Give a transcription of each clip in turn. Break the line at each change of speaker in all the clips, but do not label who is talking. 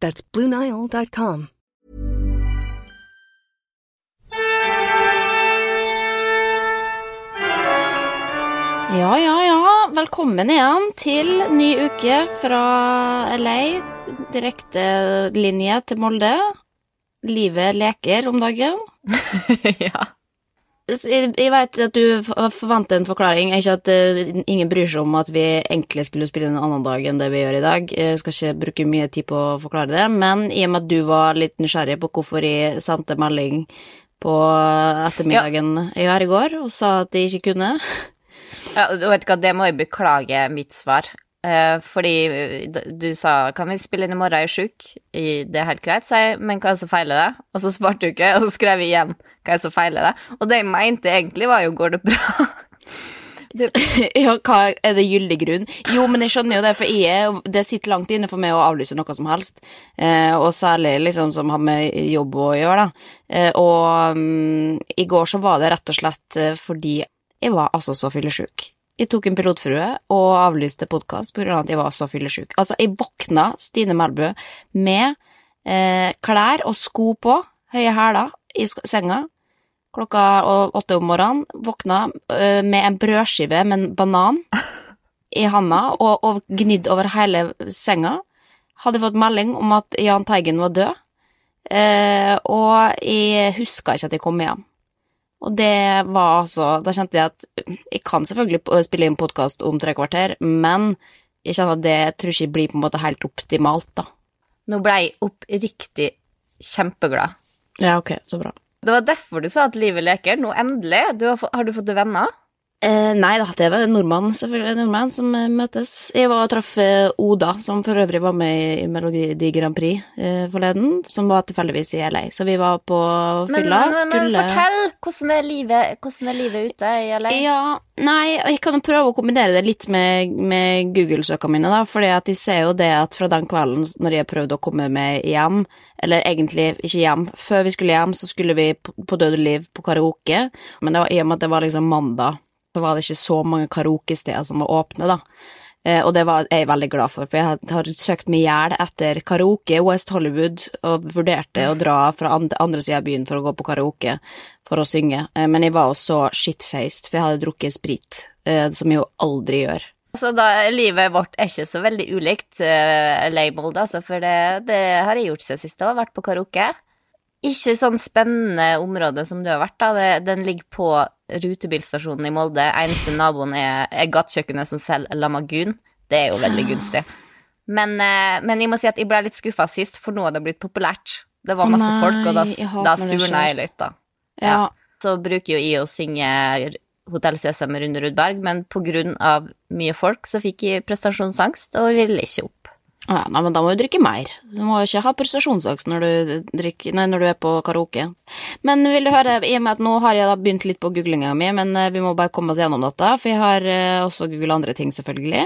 That's BlueNile.com.
Ja, ja, ja. Velkommen igjen til ny uke fra LA. Direkte linje til Molde. Livet leker om dagen.
ja.
Jeg, vet at du forventer en forklaring. Ikke at uh, ingen bryr seg om at vi egentlig skulle spille en annen dag enn det vi gjør i dag. Jeg skal ikke bruke mye tid på å forklare det, men i og med at du var litt nysgjerrig på hvorfor jeg sendte melding på ettermiddagen ja. i går og sa at jeg ikke kunne
ja, du vet hva, det må jeg beklage mitt svar. Eh, fordi du sa 'kan vi spille inn i morgen, jeg er sjuk'? Det er helt greit, sa jeg, men hva er det som feiler det? Og så svarte du ikke, og så skrev jeg igjen 'hva er det som feiler det'? Og det jeg mente egentlig, var jo 'går det bra'?
Det... ja, hva er det gyldig grunn? Jo, men jeg skjønner jo det, for jeg, det sitter langt inne for meg å avlyse noe som helst. Eh, og særlig liksom som har med jobb å gjøre, da. Eh, og um, i går så var det rett og slett eh, fordi jeg var altså så fyllesyk. Jeg tok en pilotfrue og avlyste podkast pga. at jeg var så fyllesyk. Altså, jeg våkna, Stine Melbø, med eh, klær og sko på, høye hæler, i senga klokka åtte om morgenen. Våkna eh, med en brødskive med en banan i handa og, og gnidd over hele senga. Hadde fått melding om at Jahn Teigen var død, eh, og jeg huska ikke at jeg kom hjem. Og det var altså Da kjente jeg at jeg kan selvfølgelig spille inn podkast om tre kvarter, men jeg kjenner at det tror ikke blir på en måte helt optimalt, da.
Nå ble jeg oppriktig kjempeglad.
Ja, ok, så bra.
Det var derfor du sa at livet leker. Nå endelig. Du har, har, du fått venner?
Eh, nei da, det var nordmann, selvfølgelig. Nordmann som eh, møtes. Jeg var og traff eh, Oda, som for øvrig var med i Melodi Grand Prix eh, forleden, som var tilfeldigvis i LA. Så vi var på fylla.
Men, men, men fortell! Hvordan er, livet, hvordan er livet ute i LA?
Ja, nei, jeg kan jo prøve å kombinere det litt med, med Google-søkene mine, da, at de ser jo det at fra den kvelden når jeg prøvde å komme meg hjem, eller egentlig ikke hjem, før vi skulle hjem, så skulle vi på, på Døde liv på karaoke, men det var i og med at det var liksom mandag så var det ikke så mange karaokesteder som var åpne, da. Eh, og det var jeg veldig glad for, for jeg har, søkt meg i hjel etter karaoke West Hollywood og vurderte å dra fra andre, andre sida av byen for å gå på karaoke for å synge, eh, men jeg var jo så shitfaced, for jeg hadde drukket sprit, eh, som jeg jo aldri gjør.
Så da, livet vårt er ikke så veldig ulikt uh, labeled, altså, for det, det har jeg gjort siden sist òg, vært på karaoke. Ikke sånn spennende område som du har vært, da. Det, den ligger på rutebilstasjonen i Molde. Eneste naboen er, er gatekjøkkenet som selger Lamagun. Det er jo veldig gunstig. Men, eh, men, jeg må si at jeg ble litt skuffa sist, for nå har det blitt populært. Det var masse Nei, folk, og da, da surna jeg litt, da. Ja. ja. Så bruker jo jeg å synge Hotell Cæsar med Rune Rudberg, men på grunn av mye folk så fikk jeg prestasjonsangst og ville ikke opp.
Ja, nei, men da må du drikke mer. Du må ikke ha prestasjonsangst når når du er på karaoke. Men vil du høre, i og med at nå har jeg da begynt litt på googlinga mi, men eh, vi må bare komme oss gjennom dette, for jeg har eh, også googla andre ting, selvfølgelig.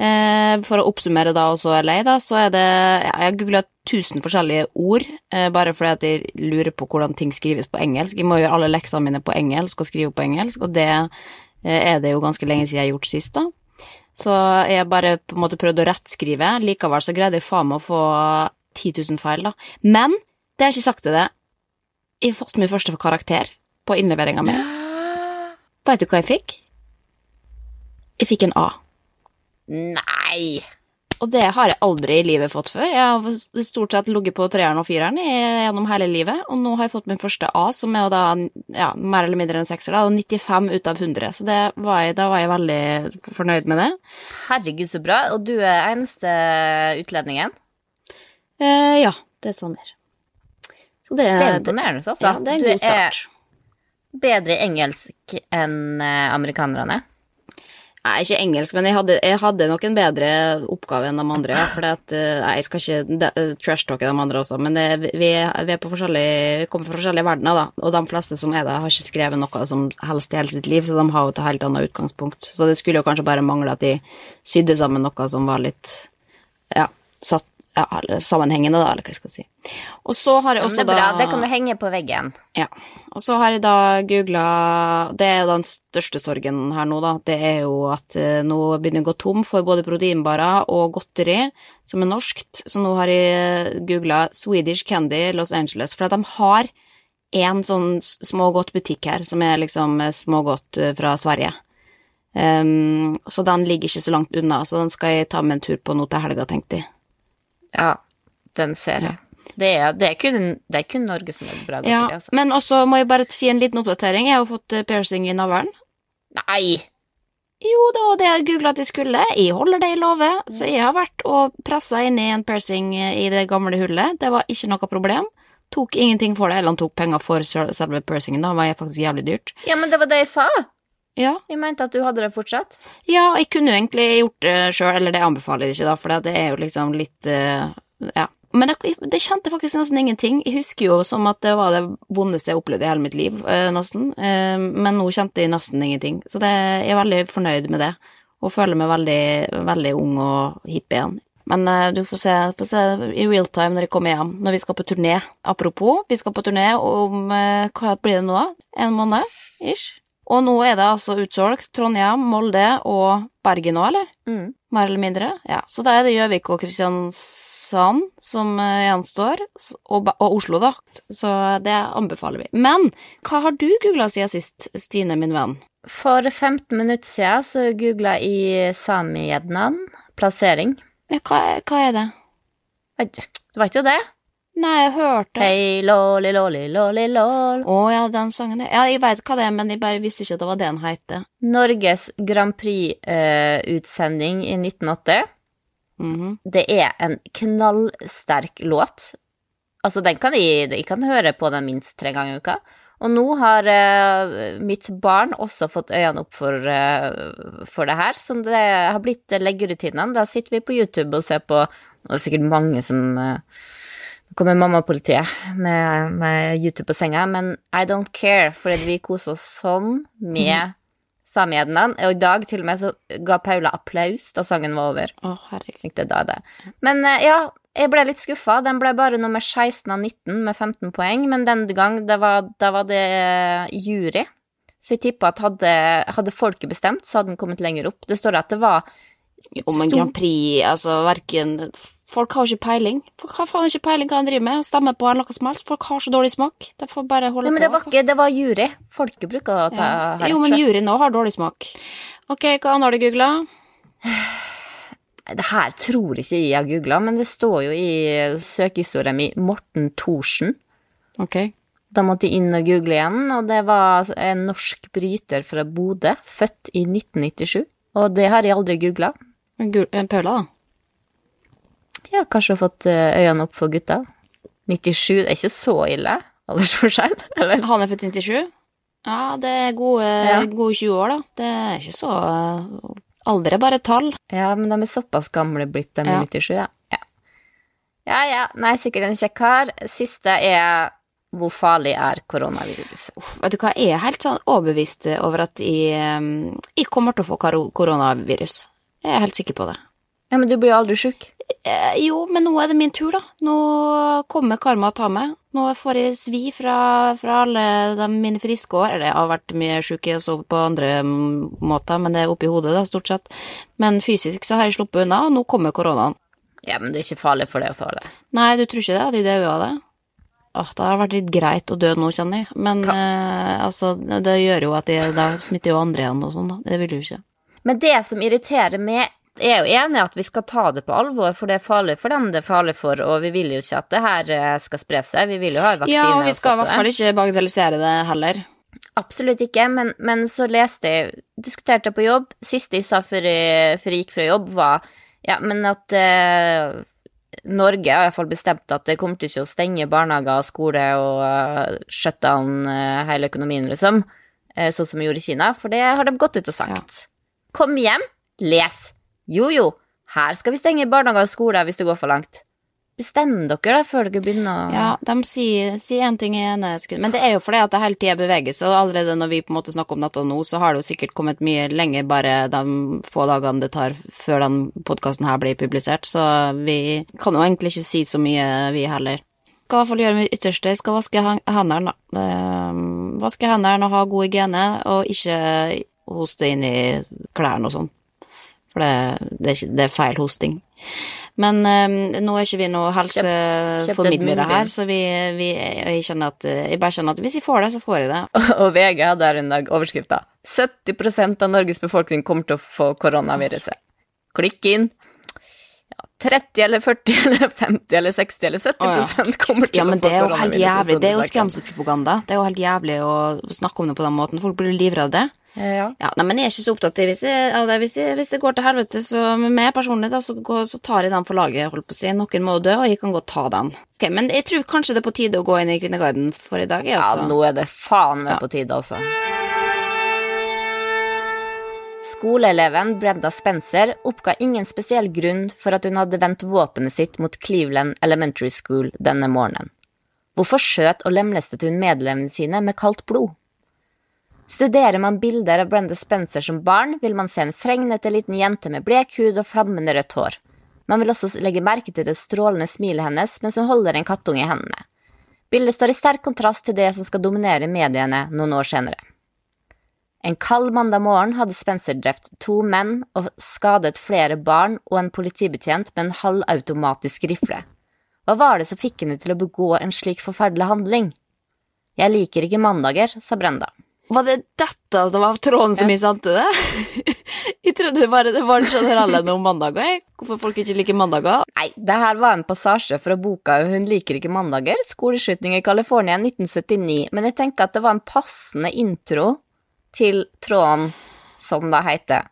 Eh, for å oppsummere da også LA, da, så er det ja, Jeg har googla tusen forskjellige ord, bare fordi at jeg lurer på hvordan ting skrives på engelsk. Jeg må gjøre alle leksene mine på engelsk og skrive på engelsk, og det er det jo ganske lenge siden jeg har gjort sist, da. Så jeg bare på en måte prøvde å rettskrive. Likevel så greide jeg faen meg å få 10 000 feil, da. Men det har jeg ikke sagt til deg. Jeg har fått min første karakter på innleveringa mi. Veit du hva jeg fikk? Jeg fikk en A.
Nei!
Og det har jeg aldri i livet fått før. Jeg har stort sett ligget på treeren og fireren gjennom hele livet, og nå har jeg fått min første A, som er jo da ja, mer eller mindre en sekser, da, og 95 ut av 100. Så det var jeg, da var jeg veldig fornøyd med det.
Herregud, så bra. Og du er eneste utlendingen.
Eh, ja, det stemmer. Så det,
Det er imponerende, altså.
Ja, det er en
du
god start.
er bedre engelsk enn eh,
Nei, ikke engelsk, men jeg hadde, jeg hadde nok en bedre oppgave enn de andre. Ja, for eh, jeg skal ikke eh, trash-talke de andre også, men det, vi, vi vi kommer fra forskjellige verdener, da. Og de fleste som er der, har ikke skrevet noe som helst i hele sitt liv, så de har jo et helt annet utgangspunkt. Så det skulle jo kanskje bare mangle at de sydde sammen noe som var litt ja, satt, ja, sammenhengende, da, eller hva jeg skal si. Og så har jeg
også
også
det er bra,
da
det kan du henge på veggen.
ja. Og så har jeg da googla Det er jo den største sorgen her nå, da. Det er jo at eh, nå begynner jeg å gå tom for både proteinbarer og godteri som er norskt. Så nå har jeg googla Swedish Candy Los Angeles, for at de har en sånn smågodtbutikk her som er liksom eh, smågodt eh, fra Sverige. Um, så den ligger ikke så langt unna, så den skal jeg ta med en tur på nå til helga, tenkte jeg.
Ja, den ser jeg. Det er, det, er kun, det er kun Norge som er bra godteri,
Ja,
altså.
men også må jeg bare si en liten oppdatering. Jeg har fått eh, piercing i navlen.
Nei!
Jo, det var det jeg googla at jeg skulle. Jeg holder det i love. Så jeg har vært og pressa inn i en piercing i det gamle hullet. Det var ikke noe problem. Tok ingenting for det, eller han tok penger for selve piercingen, da var jeg faktisk jævlig dyrt.
Ja, men det var det jeg sa.
Ja,
Jeg mente at du hadde det fortsatt.
ja jeg kunne jo egentlig gjort det sjøl, eller det anbefaler jeg ikke, da, for det er jo liksom litt eh, Ja. Men det, det kjente faktisk nesten ingenting. Jeg husker jo som at det var det vondeste jeg opplevde i hele mitt liv, eh, nesten. Eh, men nå kjente jeg nesten ingenting. Så det, jeg er veldig fornøyd med det, og føler meg veldig, veldig ung og hipp igjen. Men du får se, får se i real time når jeg kommer hjem, når vi skal på turné. Apropos, vi skal på turné om Hva blir det nå. En måned? Ish. Og nå er det altså utsolgt. Trondheim, Molde og Bergen òg, eller?
Mm.
Mer eller mindre. Ja. Så da er det Gjøvik og Kristiansand som eh, gjenstår, og, og Oslo, da. Så det anbefaler vi. Men hva har du googla siden sist, Stine, min venn?
For 15 minutter siden så googla jeg Sami-Ednan, plassering.
Ja, hva, hva er det?
Det var ikke det?
Nei, jeg hørte
Hei, lolly, lolly, lolly, lol.
Å ja, den sangen Ja, jeg veit hva det er, men jeg bare visste ikke at det var det den heter.
Norges Grand Prix-utsending i 1980.
Mhm.
Det er en knallsterk låt. Altså, den kan jeg, jeg kan høre på den minst tre ganger i uka. Og nå har eh, mitt barn også fått øynene opp for, eh, for det her, som det har blitt leggerutinene. Da sitter vi på YouTube og ser på Det er sikkert mange som eh, Nå kommer mammapolitiet med, med YouTube på senga, men I don't care, fordi vi koser oss sånn med Samiednan. Og i dag til og med så ga Paula applaus da sangen var over.
Å, herregud.
Tenkte da det. Men eh, ja, jeg ble litt skuffa. Den ble bare nummer 16 av 19 med 15 poeng, men den gang da var, var det eh, jury. Så jeg tippa at hadde, hadde folket bestemt, så hadde den kommet lenger opp. Det står at det var
Om
en
Grand Prix, altså verken Folk har jo ikke peiling. Folk har faen ikke peiling hva de driver med, og stemmer på noe som helst. Folk har så dårlig smak. De får bare holde
Nei, men
på.
det var
altså.
ikke Det var jury. Folket bruker å ta
Ja.
her.
Jo, men juryen òg har dårlig smak. Ok, hva annet har du googla?
Det her tror ikke jeg har googla, men det står jo i søkehistorien min Morten Thorsen.
Ok.
Da måtte jeg inn og google igjen, og det var en norsk bryter fra Bodø, født i 1997. Og det har jeg aldri googla.
Eh, Paula, da?
Ja, kanskje har fått eh, øynene opp for gutta. 97 er ikke så ille aldersforskjell, eller?
Han er født 97? Ja, det er gode,
Ja.
gode 20 år, da. Det er ikke så Alder er bare tall.
Ja, men de er såpass gamle blitt, de
Ja.
97, ja. ja. Ja, ja. Nei, sikkert en kjekk kar. Siste er hvor farlig er koronaviruset?
Uff, vet du hva, jeg er helt sånn overbevist over at jeg, jeg kommer til å få koronavirus. Jeg er helt sikker på det.
Ja, men du blir aldri sjuk.
Eh, jo, men nå er det min tur, da. Nå kommer karma og tar meg. Nå får jeg svi fra, fra alle de mine friske år. Eller jeg har vært mye sjuk og sovet på andre måter, men det er oppi hodet, da, stort sett. Men fysisk så har jeg sluppet unna, og nå kommer koronaen.
Ja, men det er ikke farlig for deg å få det.
Nei, du tror ikke det? At de dør av det? Åh, det har vært litt greit å dø nå, kjenner jeg. Men eh, altså, det gjør jo at de da smitter jo andre igjen og sånn, da. Det vil du ikke.
Men det som irriterer meg Jeg er jo enig i at vi skal ta det på alvor, for det er farlig for dem det er farlig for, og vi vil jo ikke at det her eh, skal spre seg. Vi vil jo ha vaksine.
Ja, og vi skal i hvert fall ikke bagatellisere det heller.
Absolutt ikke, men, men så leste jeg Diskuterte på jobb. Siste jeg sa før jeg, før jeg gikk fra jobb, var ja, men at eh, Norge har iallfall bestemt at det kommer til ikke å stenge barnehager og skole og uh, shut down uh, hele økonomien, liksom, uh, sånn som vi gjorde i Kina, for det har de gått ut og sagt. Kom hjem, les. Jo, jo, her skal vi stenge barnehager og skole hvis det går for langt. Bestem dere da før dere begynner å
Ja, de sier, sier en ting i ene sekund. men det er jo fordi at det hele tida beveger seg, og allerede når vi på en måte snakker om dette nå, så har det jo sikkert kommet mye lenger bare de få dagene det tar før den podkasten her blir publisert, så vi kan jo egentlig ikke si så mye, vi heller. Skal i hvert fall gjøre mitt ytterste, skal vaske hendene, da. Eh, Vaske hendene og ha god hygiene, og ikke hoste inn i klærne og sånn. For det, det, er det er feil hosting. Men um, nå er ikke vi noe helseformidlere her, så vi, vi jeg, kjenner at, jeg bare kjenner at hvis jeg får det, så får jeg det.
Og VG hadde her en dag overskrifta 70% av Norges befolkning kommer til å få koronaviruset. Klikk inn. Ja, 30 eller 40 eller 50 eller 60 eller 70%
Å, ja.
kommer til
Ja,
å få
det er jo helt jævlig. Det er jo skremselspropaganda. Det er jo helt jævlig å snakke om det på den måten. Folk blir livredde.
Ja.
Ja, nei, men jeg er ikke så opptatt av det. Hvis, hvis det går til helvete, så med meg personlig, da, så, går, så tar jeg den for laget, holdt på å si. Noen må dø, og jeg kan godt ta den. Ok, Men jeg tror kanskje det er på tide å gå inn i Kvinneguiden for i dag, jeg,
ja,
altså.
nå er det faen meg på tide, altså. Skoleeleven Brenda Spencer oppga ingen spesiell grunn for at hun hadde vendt våpenet sitt mot Cleveland Elementary School denne morgenen. Hvorfor skjøt og lemlestet hun medlemmene sine med kaldt blod? Studerer man bilder av Brenda Spencer som barn, vil man se en fregnete liten jente med blek hud og flammende rødt hår. Man vil også legge merke til det strålende smilet hennes mens hun holder en kattunge i hendene. Bildet står i sterk kontrast til det som skal dominere mediene noen år senere. En kald mandag morgen hadde Spencer drept to menn og skadet flere barn og en politibetjent med en halvautomatisk rifle. Hva var det som fikk henne til å begå en slik forferdelig handling? Jeg liker ikke mandager, sa Brenda.
Var det dette det var tråden som jeg sendte det? jeg trodde bare det var en generelle om mandager. Hvorfor folk ikke liker mandager.
Nei, det her var en passasje fra boka Hun liker ikke mandager, skoleskyting i California 1979, men jeg tenker at det var en passende intro til tråden som da heter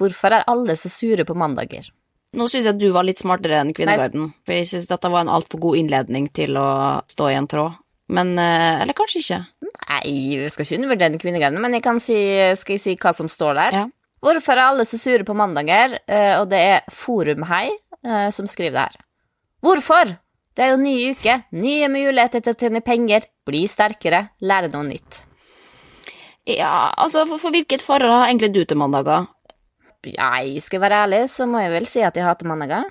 Hvorfor er alle så sure på mandager?
Nå syns jeg du var litt smartere enn Kvinneguiden, for jeg syns dette var en altfor god innledning til å stå i en tråd. Men eh, Eller kanskje ikke.
Nei, vi skal ikke undervurdere Kvinneguiden, men jeg kan si, skal jeg si hva som står der?
Ja.
Hvorfor er alle så sure på mandager? Eh, Og det er Forumhei eh, som skriver det her. Hvorfor? Det er jo ny uke, nye muligheter til å tjene penger, bli sterkere, lære noe nytt.
Ja, altså, for, for hvilket forhold har egentlig du til mandager?
Jeg skal være ærlig, så må jeg vel si at jeg hater mandager.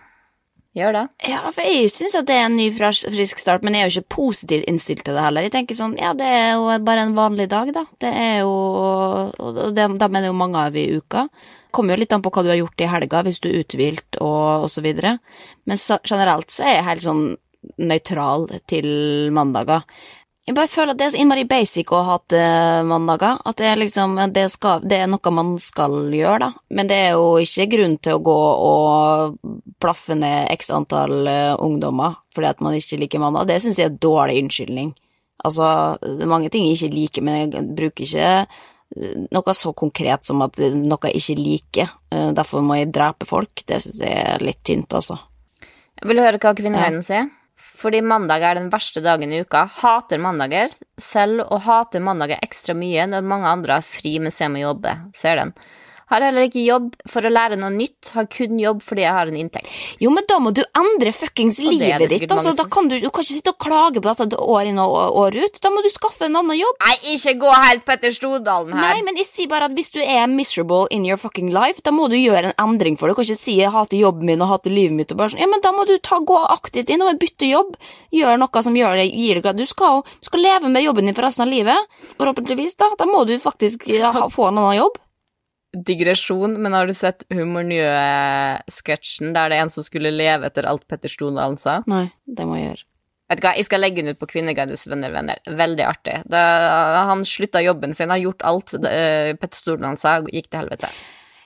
Gjør det.
Ja, for jeg syns at det er en ny, frisk start, men jeg er jo ikke positivt innstilt til det heller. Jeg tenker sånn, ja, det er jo bare en vanlig dag, da. Det er jo Og da dem er det jo mange av i uka. Kommer jo litt an på hva du har gjort i helga, hvis du er uthvilt og, og så videre. Men så, generelt så er jeg helt sånn nøytral til mandager. Jeg bare føler at det er så innmari basic å hate mandager. At det er liksom det, skal, det er noe man skal gjøre, da. Men det er jo ikke grunn til å gå og plaffe ned x antall eh, ungdommer fordi at man ikke liker mandag. Det syns jeg er dårlig unnskyldning. Altså, det er mange ting jeg ikke liker, men jeg bruker ikke eh, noe så konkret som at noe jeg ikke liker. Eh, Derfor må jeg drepe folk. Det syns jeg er litt tynt, altså.
Jeg Vil høre hva Kvinnehøyden sier? Fordi mandag er den verste dagen i uka. Hater mandager. Selv og hater mandager ekstra mye når mange andre har fri mens jeg må jobbe. Ser den. Har heller ikke jobb for å lære noe nytt, har kun jobb fordi jeg har en inntekt.
Jo, men da må du endre fuckings livet ditt. Altså, da kan du, du kan ikke sitte og klage på dette år inn og år ut. Da må du skaffe en annen jobb.
Nei, ikke gå helt Petter Stordalen her!
Nei, men jeg sier bare at hvis du er miserable in your fucking life, da må du gjøre en endring for det. Du kan ikke si 'jeg hater jobben min og hater livet mitt' og bare sånn. Ja, men da må du ta, gå aktivt inn og bytte jobb. Gjør noe som gjør det, gir deg glad. Du skal, du skal leve med jobben din for resten av livet. Forhåpentligvis, da. Da må du faktisk ha, få en annen jobb.
Digresjon, men har du sett Humor Nye-sketsjen der det er en som skulle leve etter alt Petter Stordalen sa?
Nei, det må jeg gjøre.
Vet du hva, Jeg skal legge den ut på Kvinneguides venner, venner. Veldig artig. Da han slutta jobben sin, har gjort alt eh, Petter Stordalen sa, gikk til helvete.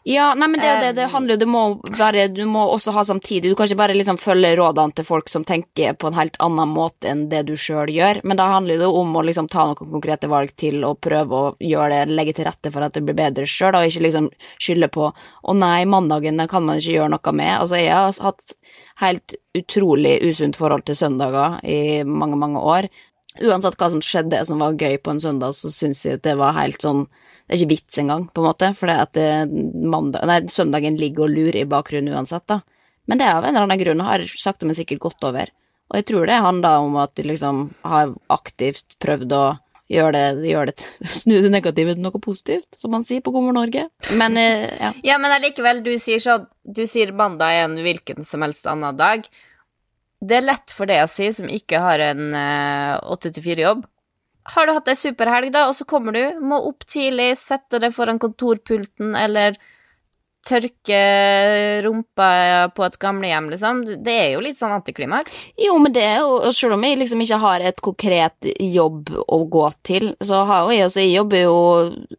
Ja, nei, men det det det handler jo Du må være Du må også ha samtidig Du kan ikke bare liksom følge rådene til folk som tenker på en helt annen måte enn det du sjøl gjør, men da handler det om å liksom ta noen konkrete valg til å prøve å gjøre det, legge til rette for at det blir bedre sjøl, og ikke liksom skylde på 'Å nei, mandagen kan man ikke gjøre noe med'. Altså, jeg har hatt helt utrolig usunt forhold til søndager i mange, mange år. Uansett hva som skjedde som var gøy på en søndag, så syns jeg at det var helt sånn Det er ikke vits engang, på en måte, for det at mandag, nei, søndagen ligger og lurer i bakgrunnen uansett, da. Men det av en eller annen grunn har sakte, men sikkert gått over. Og jeg tror det handler om at de liksom har aktivt prøvd å gjøre det, gjør det Snu det negative til noe positivt, som man sier på God Norge. Men eh, ja.
Ja, men allikevel, du sier sånn Du sier mandag er en hvilken som helst annen dag. Det er lett for deg å si, som ikke har en åtte til fire-jobb. Har du hatt ei superhelg, da, og så kommer du, må opp tidlig, sette deg foran kontorpulten, eller tørke rumpa på et gamlehjem, liksom. Det er jo litt sånn antiklimaks.
Jo, men det er jo Selv om jeg liksom ikke har et konkret jobb å gå til, så har jo jeg også Jeg jobber jo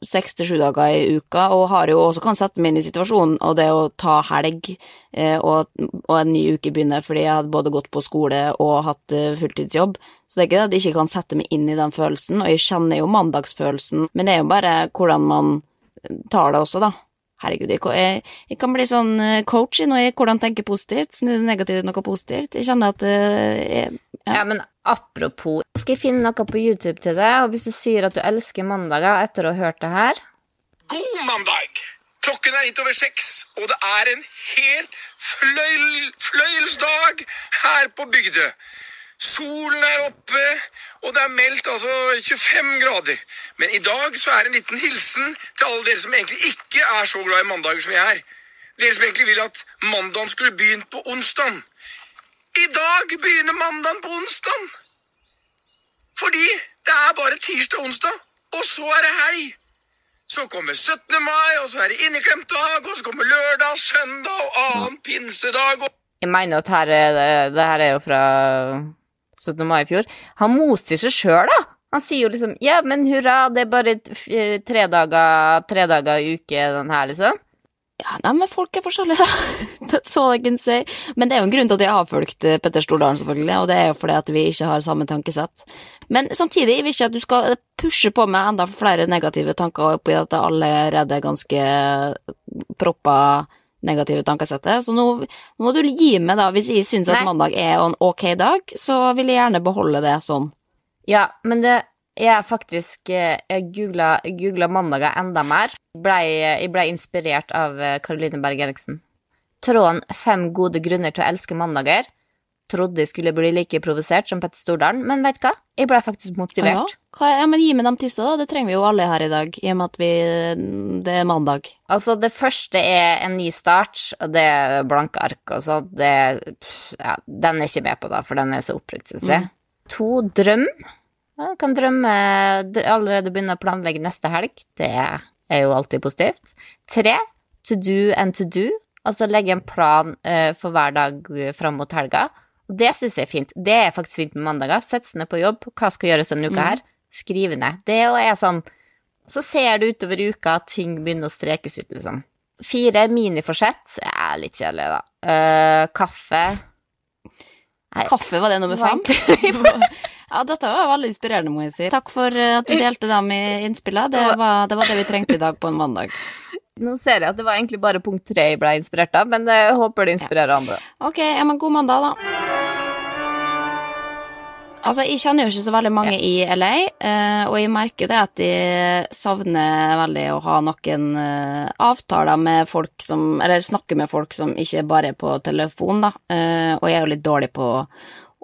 seks til sju dager i uka, og har jo også kan sette meg inn i situasjonen, og det å ta helg eh, og, og en ny uke begynner fordi jeg hadde både gått på skole og hatt eh, fulltidsjobb. Så det er ikke det at jeg ikke kan sette meg inn i den følelsen, og jeg kjenner jo mandagsfølelsen, men det er jo bare hvordan man tar det også, da. Herregud, jeg, jeg, jeg kan bli sånn eh, coach i noe, hvordan tenke positivt, snu det negative til noe positivt. Jeg kjenner at eh, jeg,
Ja. men apropos, skal jeg finne noe på YouTube til deg, og hvis du sier at du elsker mandager etter å ha hørt det her
God mandag! Klokken er litt over seks, og det er en helt fløyl, fløyelsdag her på Bygdø. Solen er oppe, og det er meldt altså 25 grader. Men i dag så er det en liten hilsen til alle dere som egentlig ikke er så glad i mandager som jeg er. Dere som egentlig vil at mandagen skulle begynt på onsdag. I dag begynner mandagen på onsdag. Fordi det er bare tirsdag og onsdag, og så er det helg. Så kommer 17. mai, og så er det inneklemt dag, og så kommer lørdag, søndag og annen pinsedag. Og
Jeg mener at her er det, det her er jo fra 17. mai i fjor. Han moser seg sjøl, da. Han sier jo liksom Ja, men hurra, det er bare tre dager, tre dager i uke, den her, liksom.
Ja, nei, men folk er forskjellige, da. That's all I can say. Men det er jo en grunn til at jeg har fulgt eh, Petter Stordalen, selvfølgelig, og det er jo fordi at vi ikke har samme tankesett. Men samtidig jeg vil ikke at du skal pushe på med enda flere negative tanker oppi at det allerede er ganske proppa negative tankesettet. Så nå nå må du gi meg, da. Hvis jeg syns at mandag er en ok dag, så vil jeg gjerne beholde det sånn.
Ja, men det jeg faktisk eh, Jeg googla, googla mandager enda mer. Blei, jeg ble inspirert av eh, Caroline Berg Eriksen. Tråden 'Fem gode grunner til å elske mandager' trodde jeg skulle bli like provosert som Petter Stordalen, men du hva? Jeg ble faktisk motivert.
Ja, hva, ja, men gi meg de tipsa, da. Det trenger vi jo alle her i dag, i og med at vi, det er mandag.
Altså, det første er en ny start, og det er blanke ark og sånn. Ja, den er ikke med på, da, for den er så opprykt, syns jeg. To, drøm. Ja, Jeg kan drømme Allerede begynne å planlegge neste helg. Det er jo alltid positivt. Tre, to do and to do. Altså legge en plan eh, for hver dag eh, fram mot helga. Og det syns jeg er fint. Det er faktisk fint med mandager. Sette seg ned på jobb. Hva skal gjøres denne uka her? Skrive ned. Det er sånn så ser du utover uka at ting begynner å strekes ut, liksom. Fire miniforsett er litt kjedelig, da. Uh, kaffe Nei,
Kaffe, var det nummer fem? ja, dette var veldig inspirerende, må jeg si. Takk for eh, at du delte dem i innspillet. Det var, det var det vi trengte i dag på en mandag.
Nå ser jeg at det var egentlig bare punkt tre jeg ble inspirert av, men jeg håper det inspirerer andre.
Ok, ja, men god mandag, da. Altså, jeg kjenner jo ikke så veldig mange i LA, eh, og jeg merker jo det at de savner veldig å ha noen eh, avtaler med folk som Eller snakke med folk som ikke bare er på telefon, da. Eh, og jeg er jo litt dårlig på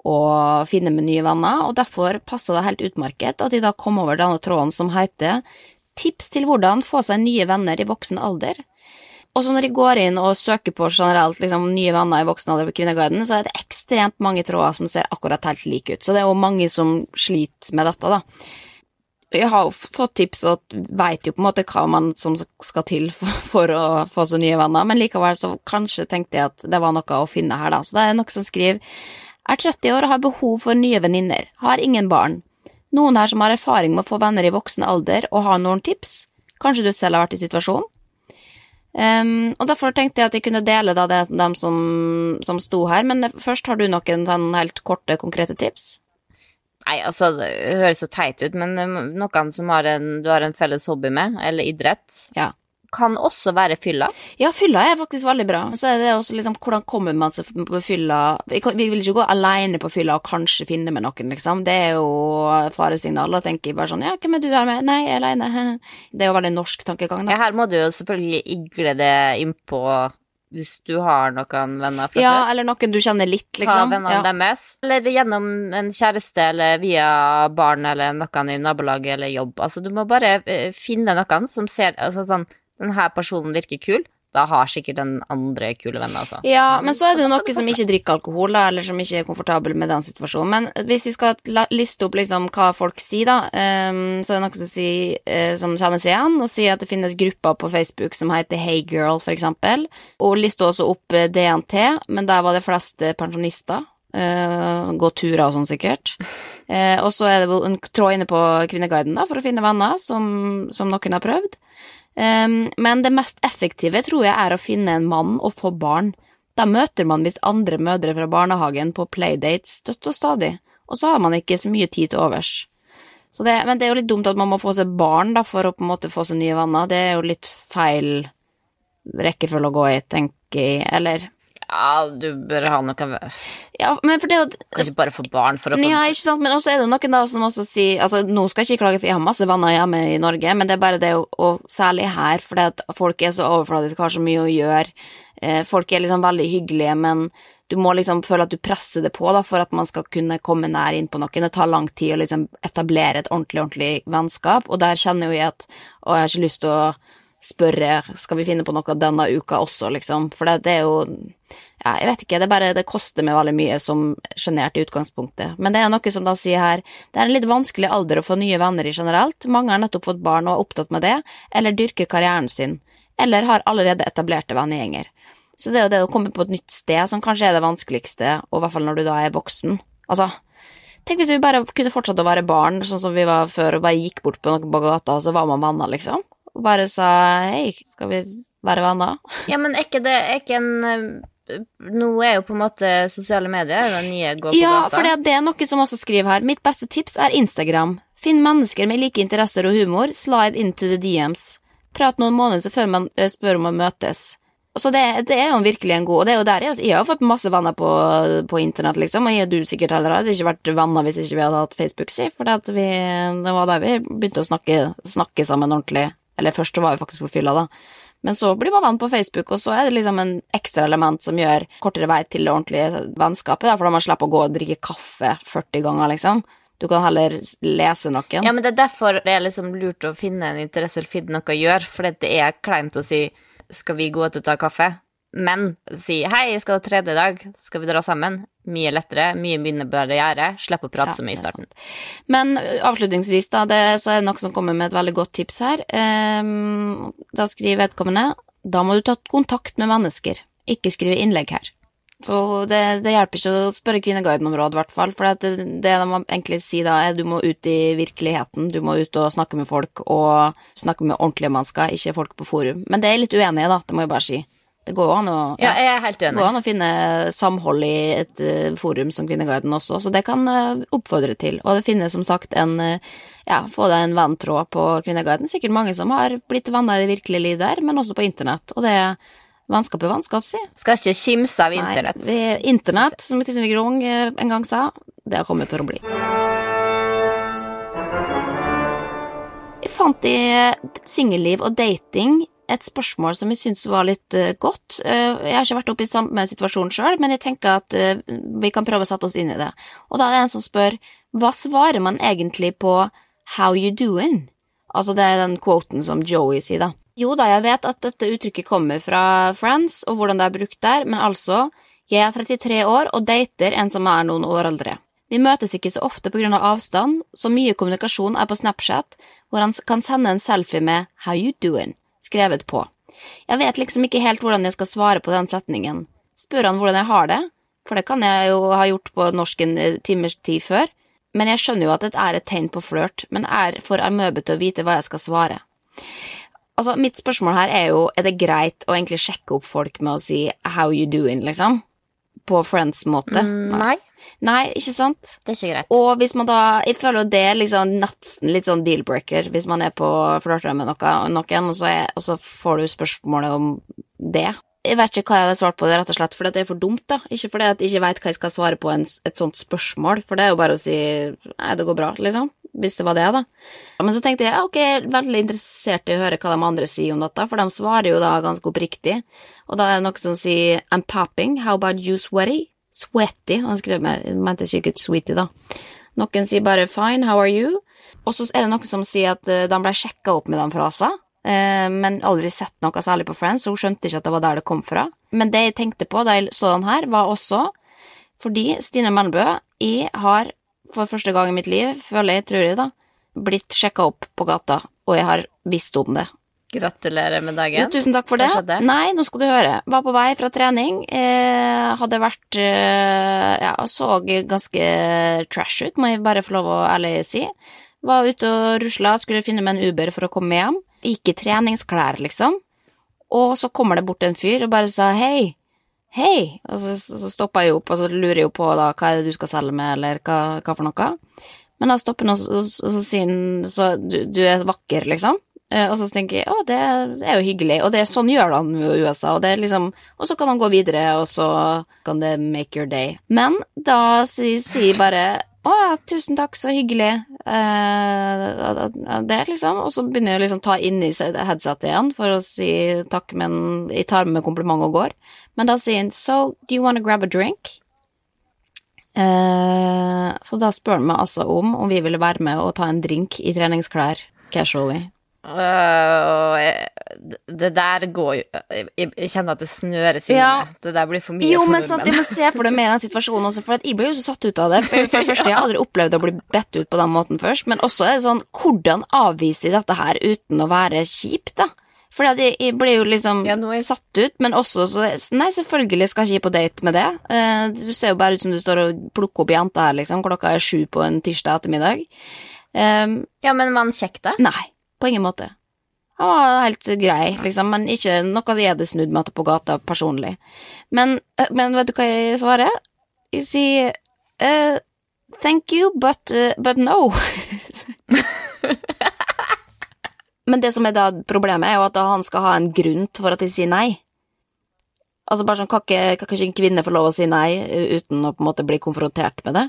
å finne med nye venner, og derfor passer det helt utmerket at de da kom over denne tråden som heter Tips til hvordan få seg nye venner i voksen alder. Og så når jeg går inn og søker på generelt liksom, nye venner i voksen alder på Kvinneguiden, så er det ekstremt mange tråder som ser akkurat helt like ut. Så det er jo mange som sliter med dette, da. Jeg har jo fått tips og veit jo på en måte hva man som skal til for, for å få så nye venner, men likevel så kanskje tenkte jeg at det var noe å finne her, da. Så det er noen som skriver er 30 år og har behov for nye venninner, har ingen barn. Noen her som har erfaring med å få venner i voksen alder og har noen tips? Kanskje du selv har vært i situasjonen? Um, og derfor tenkte jeg at jeg kunne dele da det dem som, som sto her, men først har du noen sånn helt korte, konkrete tips?
Nei, altså, det høres så teit ut, men um, noen som har en, du har en felles hobby med, eller idrett,
Ja.
Kan også være fylla.
Ja, fylla er faktisk veldig bra. Så er det også liksom, hvordan kommer man seg på fylla Vi, vil ikke gå alene på fylla og kanskje finne med noen, liksom. Det er jo faresignal. Da tenker jeg bare sånn Ja, hvem er du her med? Nei, jeg er alene. Det er jo veldig norsk tankegang, da.
Ja, her må du jo selvfølgelig igle det innpå hvis du har noen venner fra
Ja,
før.
eller noen du kjenner litt,
Ta
liksom.
vennene
Ja.
deres. Eller gjennom en kjæreste, eller via barn, eller noen i nabolaget, eller jobb. Altså, du må bare eh, finne noen som ser altså, sånn Den her personen virker kul. Da har sikkert den andre kule venner, altså.
Ja, men så er det jo noen som ikke drikker alkohol, da, eller som ikke er komfortabel med den situasjonen. Men hvis vi skal liste opp liksom hva folk sier, da, um, så er det noen som, sier, uh, som kjenner seg igjen, og sier at det finnes grupper på Facebook som heter Hey Girl, for eksempel. Og lister også opp eh, DNT, men der var det flest pensjonister. Uh, gå turer og sånn, sikkert. Uh, og så er det en tråd inne på Kvinneguiden, da, for å finne venner, som, som noen har prøvd. Um, men det mest effektive tror jeg er å finne en mann og få barn. Da møter man visst andre mødre fra barnehagen på playdates støtt og stadig, og så har man ikke så mye tid til overs. Det, men det er jo litt dumt at man må få seg barn da, for å på en måte få seg nye venner. Det er jo litt feil rekkefølge å gå i, tenker jeg, eller
Ja, du bør ha noe
Ja, det
Kanskje bare få barn for å få
Ja, ikke sant, men også er det noen da som også sier Altså, nå skal jeg ikke klage, for jeg har masse venner hjemme i Norge, men det er bare det å Og særlig her, fordi at folk er så overfladiske, har så mye å gjøre. Eh, folk er liksom veldig hyggelige, men du må liksom føle at du presser det på da, for at man skal kunne komme nær inn på noen. Det tar lang tid å liksom etablere et ordentlig, ordentlig vennskap, og der kjenner jo jeg at Å, jeg har ikke lyst til å spørre Skal vi finne på noe denne uka også, liksom, for det, det er jo ja, jeg vet ikke, det bare, det koster meg veldig mye som sjenert i utgangspunktet. Men det er noe som da sier her, det er en litt vanskelig alder å få nye venner i generelt, mange har nettopp fått barn og er opptatt med det, eller dyrker karrieren sin, eller har allerede etablerte vennegjenger. Så det er jo det å komme på et nytt sted som kanskje er det vanskeligste, og i hvert fall når du da er voksen. Altså, tenk hvis vi bare kunne fortsatt å være barn, sånn som vi var før, og bare gikk bort på noen på gata, og så var man venner, liksom. Og bare sa hei, skal vi være venner?
Ja, men er ikke det er ikke en eh, Nå er jo på en måte sosiale medier det nye gå på
Ja,
gata.
for det, er noe som også skriver her. Mitt beste tips er Instagram. Finn mennesker med like interesser og humor, slide into the DMs. Prat noen måneder før man eh, spør om å møtes. Så det, det er jo virkelig en god Og det er jo der jeg, jeg har fått masse venner på, på internett, liksom, og jeg og du sikkert heller hadde ikke vært venner hvis ikke vi hadde hatt Facebook, si, for det, vi, det var der vi begynte å snakke, snakke sammen ordentlig. Eller først så var vi faktisk på fylla, da. Men så blir man vant på Facebook, og så er det liksom en ekstra element som gjør kortere vei til det ordentlige vennskapet, da, for da man slipper å gå og drikke kaffe 40 ganger, liksom. Du kan heller lese noen.
Ja, men det er derfor det er liksom lurt å finne en interesse eller finne noe å gjøre, for det er kleint å si 'skal vi gå ut og ta kaffe', men si 'hei, jeg skal ha tredje dag, skal vi dra sammen'? Mye lettere, mye mindre barriere, slipp å prate
Ja,
så mye i starten.
Men avslutningsvis, da, det, så er det noen som kommer med et veldig godt tips her. Ehm, da skriver vedkommende da må du ta kontakt med mennesker, ikke skrive innlegg her. Så det, det hjelper ikke å spørre Kvinneguiden om råd, i hvert fall. For det, det de egentlig sier da, er du må ut i virkeligheten. Du må ut og snakke med folk, og snakke med ordentlige mennesker, ikke folk på forum. Men det er jeg litt uenig i, da, det må jeg bare si. Det går an å
Ja, jeg helt enig.
går an å finne samhold i et eh, forum som Kvinneguiden også, så det kan eh, oppfordre til. Og det finnes som sagt en eh, ja, få deg en venntråd på Kvinneguiden. Sikkert mange som har blitt venner i det virkelige liv der, men også på internett. Og det er vennskap er vennskap, si.
Skal ikke kimse av internett.
Nei, internett, som Trine Grung en gang sa, det har kommet for å bli. Jeg fant i singelliv og dating et spørsmål som jeg syns var litt eh, godt. Eh, jeg har ikke vært oppe i samme situasjon sjøl, men jeg tenker at eh, vi kan prøve å sette oss inn i det. Og da er det en som spør hva svarer man egentlig på how you doing? Altså det er den quoten som Joey sier, da. Jo da, jeg vet at dette uttrykket kommer fra Friends og hvordan det er brukt der, men altså, jeg er 33 år og dater en som er noen år eldre. Vi møtes ikke så ofte på grunn av avstand, så mye kommunikasjon er på Snapchat, hvor han kan sende en selfie med how you doing, skrevet på. Jeg vet liksom ikke helt hvordan jeg skal svare på den setningen. Spør han hvordan jeg har det, for det kan jeg jo ha gjort på norsk en eh, timers tid før, men jeg skjønner jo at det er et tegn på flørt, men er for amøbete å vite hva jeg skal svare. Altså, mitt spørsmål her er jo, er det greit å egentlig sjekke opp folk med å si 'how you doing', liksom? På friends-måte?
Mm, Nei,
Nei, ikke sant?
det er ikke greit.
Og hvis man da Jeg føler jo det er liksom nesten litt sånn deal-breaker hvis man er på flørter med noe, noen, og så, er, og så får du spørsmålet om det. Jeg vet ikke hva jeg hadde svart på det, rett og slett fordi at det er for dumt, da. Ikke fordi at jeg ikke vet hva jeg skal svare på en, et sånt spørsmål, for det er jo bare å si nei, det går bra, liksom. Hvis det var det, da. Men så tenkte jeg ja, ok, jeg er veldig interessert i å høre hva de andre sier om dette, for de svarer jo da ganske oppriktig. Og da er det noe som sier I'm popping, how about you sweaty? Sweaty, han skrev med, jeg mente sikkert sweetie, da. Noen sier bare fine, how are you? Og så er det noen som sier at eh, de ble sjekka opp med den frasa, eh, men aldri sett noe særlig på Friends, så hun skjønte ikke at det var der det kom fra. Men det jeg tenkte på da jeg så den her, var også fordi Stine Melbø, jeg har for første gang i mitt liv, føler jeg, tror jeg da, blitt sjekka opp på gata, og jeg har visst om det.
Gratulerer med
Jo,
dagen.
tusen takk for det. Nei, nå skal du høre. Var på vei fra trening. Eh, hadde vært eh, Ja, så ganske trash ut, må jeg bare få lov å ærlig si. Var ute og rusla, skulle finne meg en Uber for å komme hjem. Gikk i treningsklær, liksom. Og så kommer det bort en fyr og bare sa hei. Hei! Og så, så stoppa jeg opp, og så lurer jeg jo på da hva er det du skal selge med, eller hva, hva for noe. Men da stopper han, og så, og så sier han så du, du er vakker, liksom. Eh, Og så tenker jeg å, det, er jo hyggelig, og det er sånn gjør han i USA, og liksom Og så kan han gå videre, og så kan det make your day. Men da sier si bare å ja, tusen takk, så hyggelig. Eh, det liksom Og så begynner jeg å liksom ta inn i headsetet igjen for å si takk, men jeg tar med kompliment og går. Men da sier han so, do you wanna grab a drink? Eh, så da spør han meg altså om om vi ville være med og ta en drink i treningsklær casually.
Jeg- det der går jo Jeg jeg kjenner at det snøres i
Ja.
meg. Det der blir for mye
Jo,
for
nordmenn. sånn at må se for deg med den situasjonen også, for at jeg ble jo så satt ut av det. For, for det første, jeg har aldri opplevd å bli bedt ut på den måten først, men også er det sånn, hvordan avviser jeg dette her uten å være kjip, da? For jeg, jeg ble jo liksom
Ja, er-
satt ut, men også så Nei, selvfølgelig skal jeg ikke gi på date med det. Eh, Du ser jo bare ut som du står og plukker opp jenter her, liksom. Klokka er sju på en tirsdag ettermiddag. Um,
Ja, men var han kjekk, da?
Nei, på ingen måte. Han var helt grei, liksom, men ikke noe jeg hadde snudd meg til på gata personlig. Men, eh, men vet du hva jeg svarer? Jeg sier uh, thank you, but, uh, but no. men det som er da problemet, er jo at han skal ha en grunn for at jeg sier nei. Altså bare sånn, kan ikke, en kvinne få lov å si nei uten å på en måte bli konfrontert med det?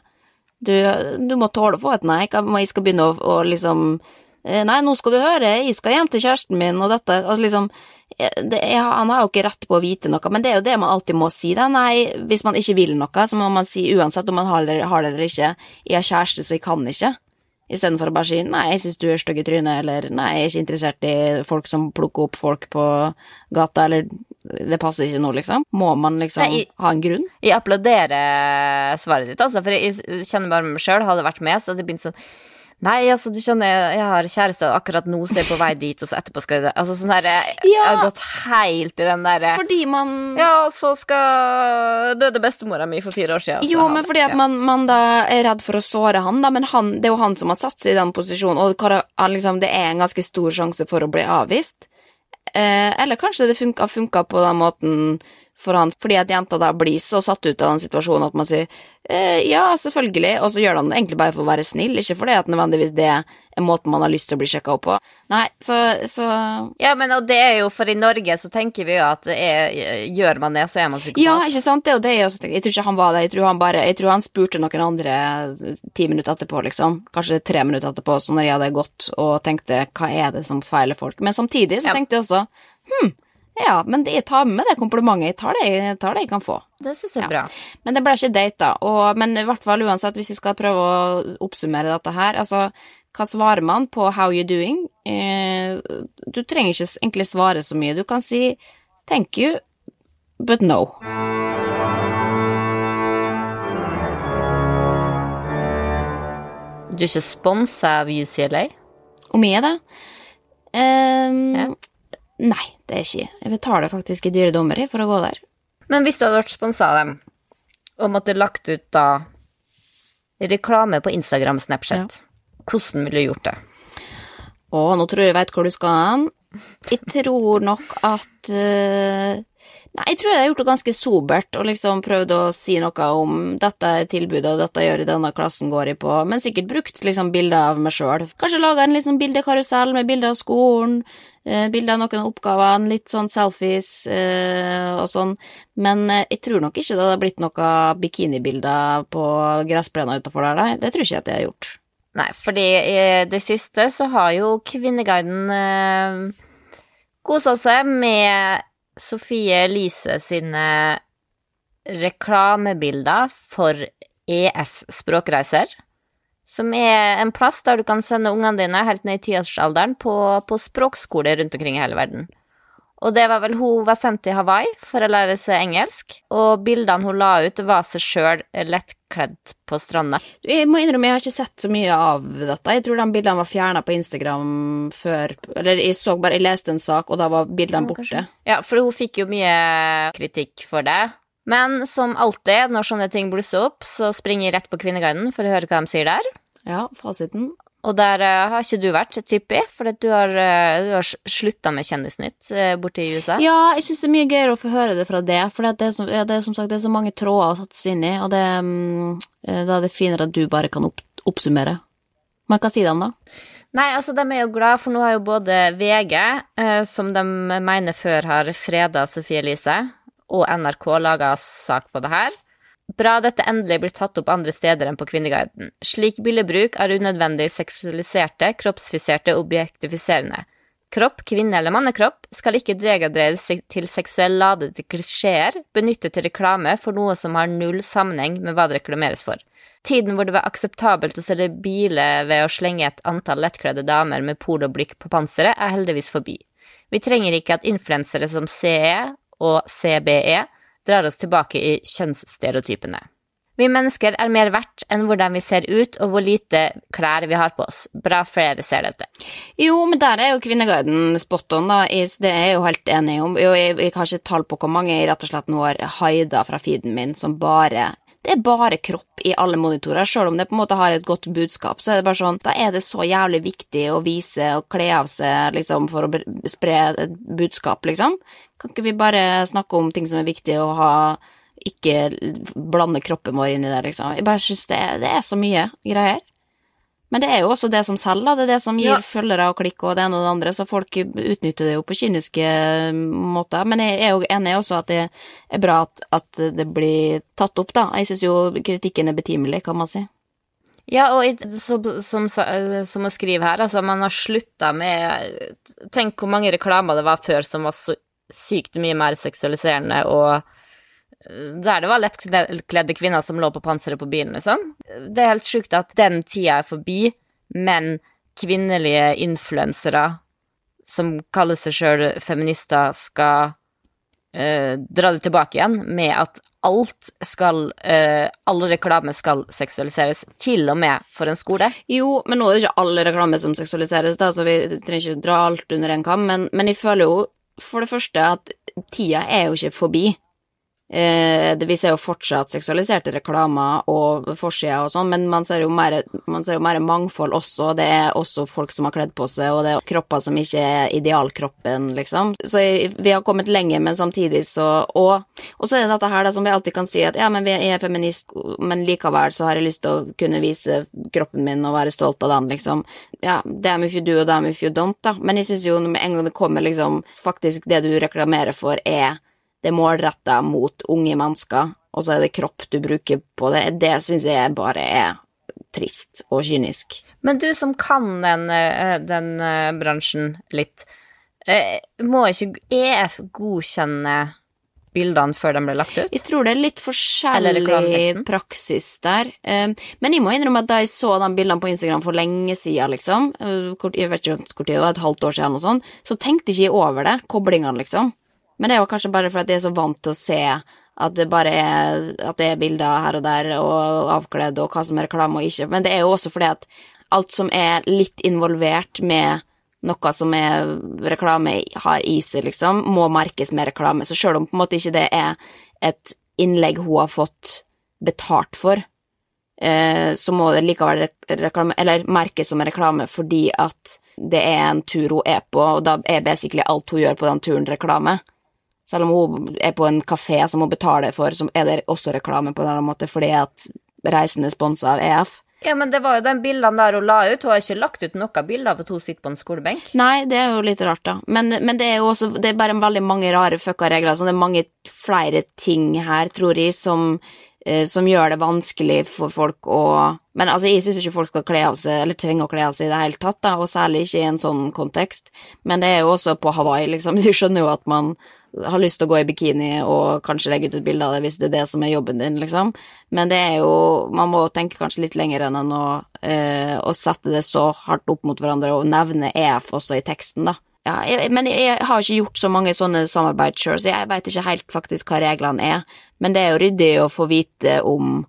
Du, du må tåle å få et nei, jeg skal begynne å, å liksom Nei, nå skal du høre, jeg skal hjem til kjæresten min, og dette altså liksom, eh, det, jeg, Han har jo ikke rett på å vite noe, men det er jo det man alltid må si, da. Nei, hvis man ikke vil noe, så må man si uansett om man har det, har det eller ikke, jeg har kjæreste, så jeg kan ikke. Istedenfor å bare si nei, jeg syns du er stygg i trynet, eller nei, jeg er ikke interessert i folk som plukker opp folk på gata, eller det passer ikke nå, liksom. Må man liksom
Nei, jeg,
ha en grunn?
Jeg applauderer svaret ditt, altså, for jeg kjenner bare meg sjøl, hadde vært med, så det begynte sånn Nei, altså, du skjønner, jeg har kjæreste og akkurat nå, så er jeg på vei dit, og så etterpå skal jeg Altså, sånn her Jeg har gått helt i den derre
Fordi man
Ja, og så skal døde bestemora mi for fire år siden.
Jo,
han-
men fordi at
ja.
man, man da er redd for å såre han, da, men han, det er jo han som har satt seg i den posisjonen, og liksom, det er en ganske stor sjanse for å bli avvist. Eh, eller kanskje det funka, funka på den måten for han, fordi at jenta da blir så satt ut av den situasjonen at man sier eh, ja, selvfølgelig, og så gjør han det egentlig bare for å være snill, ikke fordi at nødvendigvis det er måten man har lyst til å bli sjekka opp på. Nei, så, så
Ja, men og det er jo for i Norge så tenker vi jo at det er, gjør man det, så er man psykopat.
Ja, ikke sant, det er jo det jeg også tenker. Jeg tror ikke han var det, jeg tror han bare Jeg tror han spurte noen andre ti minutter etterpå, liksom. Kanskje tre minutter etterpå, så når jeg hadde gått og tenkte hva er det som feiler folk. Men samtidig så
Ja.
tenkte jeg også hm, ja, men jeg tar med det komplimentet. Jeg tar det, jeg tar det jeg kan få.
Det syns jeg
Ja.
er bra.
Men det ble ikke date, da. Men i hvert fall uansett, hvis vi skal prøve å oppsummere dette her, altså hva svarer man på 'how you doing'? Eh, du trenger ikke egentlig svare så mye. Du kan si 'thank you, but no'.
Du er ikke sponsa av UCLA?
Hvor mye er det? Um,
Ja.
Nei, det er ikke. Jeg betaler faktisk i dyre dommer for å gå der.
Men hvis du hadde vært sponsa av dem, og måtte lagt ut da reklame på Instagram, Snapchat, hvordan ville du gjort det?
Å, nå tror jeg jeg vet hvor du skal hen. Jeg tror nok at eh, Nei, jeg tror jeg har gjort det ganske sobert og liksom prøvd å si noe om dette er tilbudet og dette gjør i denne klassen går jeg på, men sikkert brukt liksom bilder av meg sjøl. Kanskje laga en liksom bildekarusell med bilder av skolen, eh, bilder av noen av oppgavene, litt sånn selfies eh, og sånn, men eh, jeg tror nok ikke det hadde blitt noen bikinibilder på gressplena utafor der, nei. Det tror ikke jeg at jeg har gjort.
Nei, fordi i det siste så har jo Kvinneguiden eh, kosa seg med Sofie Elise sine reklamebilder for EF Språkreiser. Som er en plass der du kan sende ungene dine helt ned i tiårsalderen på, på språkskole rundt omkring i hele verden. Og det var vel hun var sendt til Hawaii for å lære seg engelsk, og bildene hun la ut, var seg sjøl lettkledd på stranda.
Jeg må innrømme, jeg har ikke sett så mye av dette. Jeg tror de bildene var fjerna på Instagram før Eller jeg så bare, jeg leste en sak, og da var bildene borte.
Ja, for hun fikk jo mye kritikk for det. Men som alltid når sånne ting blusser opp, så springer jeg rett på Kvinneguiden for å høre hva de sier der.
Ja, fasiten.
Og der uh, har ikke du vært, tipper jeg, for du har, uh, har slutta med Kjendisnytt uh, borte i USA.
Ja, jeg syns det er mye gøyere å få høre det fra det, for det er, som, ja, det er som sagt det er så mange tråder å sette seg inn i, og det, um, da er det finere at du bare kan opp, oppsummere. Men hva sier de, da?
Nei, altså, de er jo glad, for nå har jo både VG, som de mener før har freda Sofie Elise, og NRK laga sak på det her. Bra dette endelig blir tatt opp andre steder enn på Kvinneguiden. Slik billedbruk er unødvendig seksualiserte, kroppsfiserte objektifiserende. Kropp, kvinne- eller mannekropp, skal ikke degraderes til seksuell ladede klisjeer benyttet til reklame for noe som har null sammenheng med hva det reklameres for. Tiden hvor det var akseptabelt å selge biler ved å slenge et antall lettkledde damer med poloblikk på panseret, er heldigvis forbi. Vi trenger ikke at influensere som CE og CBE drar oss tilbake i kjønnsstereotypene. Vi mennesker er mer verdt enn hvordan vi ser ut og hvor lite klær vi har på oss. Bra flere ser dette.
Jo, men der er jo Kvinneguiden spot on, da. Det er jeg jo helt enig om. Jeg, har ikke tall på hvor mange jeg rett og slett nå har haida fra feeden min som bare det er bare kropp i alle monitorer, selv om det på en måte har et godt budskap. Så er det bare sånn, da er det så jævlig viktig å vise og kle av seg liksom, for å spre et budskap, liksom. Kan ikke vi bare snakke om ting som er viktig, og ha ikke blande kroppen vår inn i det, liksom. Jeg bare syns det, det, er så mye greier. Men det er jo også det som selger, det er det som gir ja. følgere og klikk og det ene og det andre, så folk utnytter det jo på kyniske måter. Men jeg er jo enig også at det er bra at, at det blir tatt opp, da. Jeg syns jo kritikken er betimelig, kan man si.
Ja, og som, som, som å skrive her, altså, man har slutta med Tenk hvor mange reklamer det var før som var så sykt mye mer seksualiserende og der det var lettkledde kvinner som lå på panseret på bilen, liksom. Det er helt sjukt at den tida er forbi, men kvinnelige influensere som kaller seg sjøl feminister, skal eh, dra det tilbake igjen med at alt skal eh, Alle reklame skal seksualiseres, til og med for en skole.
Jo, men nå er det ikke alle reklame som seksualiseres, da, så vi trenger ikke dra alt under en kam, men, men jeg føler jo for det første at tida er jo ikke forbi. Eh, vi ser jo fortsatt seksualiserte reklamer og forsider og sånn, men man ser, mer, man ser, jo mer, mangfold også. Det er også folk som har kledd på seg, og det er kropper som ikke er idealkroppen, liksom. Så vi har kommet lenger, men samtidig så Og, og så er det dette her da, som vi alltid kan si at ja, men vi er feminist, men likevel så har jeg lyst til å kunne vise kroppen min og være stolt av den, liksom. Ja, damn if you do og damn if you don't, da. Men jeg syns jo med en gang det kommer liksom faktisk det du reklamerer for, er det er målretta mot unge mennesker, og så er det kropp du bruker på det. Det syns jeg bare er trist og kynisk.
Men du som kan den, eh, den eh, bransjen litt, eh, må ikke EF godkjenne bildene før de ble lagt ut?
Jeg tror det er litt forskjellig praksis der. Men jeg må innrømme at da jeg så de bildene på Instagram for lenge siden, liksom, jeg vet ikke hvor tid det var, et halvt år siden eller noe sånt, så tenkte ikke jeg over det, koblingene, liksom. Men det er jo kanskje bare fordi jeg er så vant til å se at det bare er, at det er bilder her og der, og avkledd, og hva som er reklame og ikke. Men det er jo også fordi at alt som er litt involvert med noe som er reklame har i seg, liksom, må merkes med reklame. Så sjøl om på en måte ikke det er et innlegg hun har fått betalt for, eh, så må det likevel reklame, eller merkes som reklame fordi at det er en tur hun er på, og da er basically alt hun gjør på den turen, reklame. Selv om hun er på en kafé som hun betaler for, så er det også reklame på en eller annen måte fordi at reisen er sponsa av EF.
Ja, men det var jo den bildene der hun la ut. Hun har ikke lagt ut noen bilder av at hun sitter på en skolebenk.
Nei, det er jo litt rart, da. Men, men det er jo også Det er bare veldig mange rare fucka regler. Så det er mange flere ting her, tror jeg, som, eh, som gjør det vanskelig for folk å Men altså, jeg syns ikke folk skal kle av seg, eller trenger å kle av seg i det hele tatt, da, og særlig ikke i en sånn kontekst. Men det er jo også på Hawaii, liksom. Så jeg skjønner jo at man har lyst til å gå i bikini og kanskje legge ut et bilde av det hvis det er det som er jobben din, liksom. Men det er jo Man må tenke kanskje litt lenger enn å, eh, å sette det så hardt opp mot hverandre og nevne EF også i teksten, da. Ja, jeg, men jeg, har ikke gjort så mange sånne samarbeid sjøl, så jeg veit ikke helt faktisk hva reglene er. Men det er jo ryddig å få vite om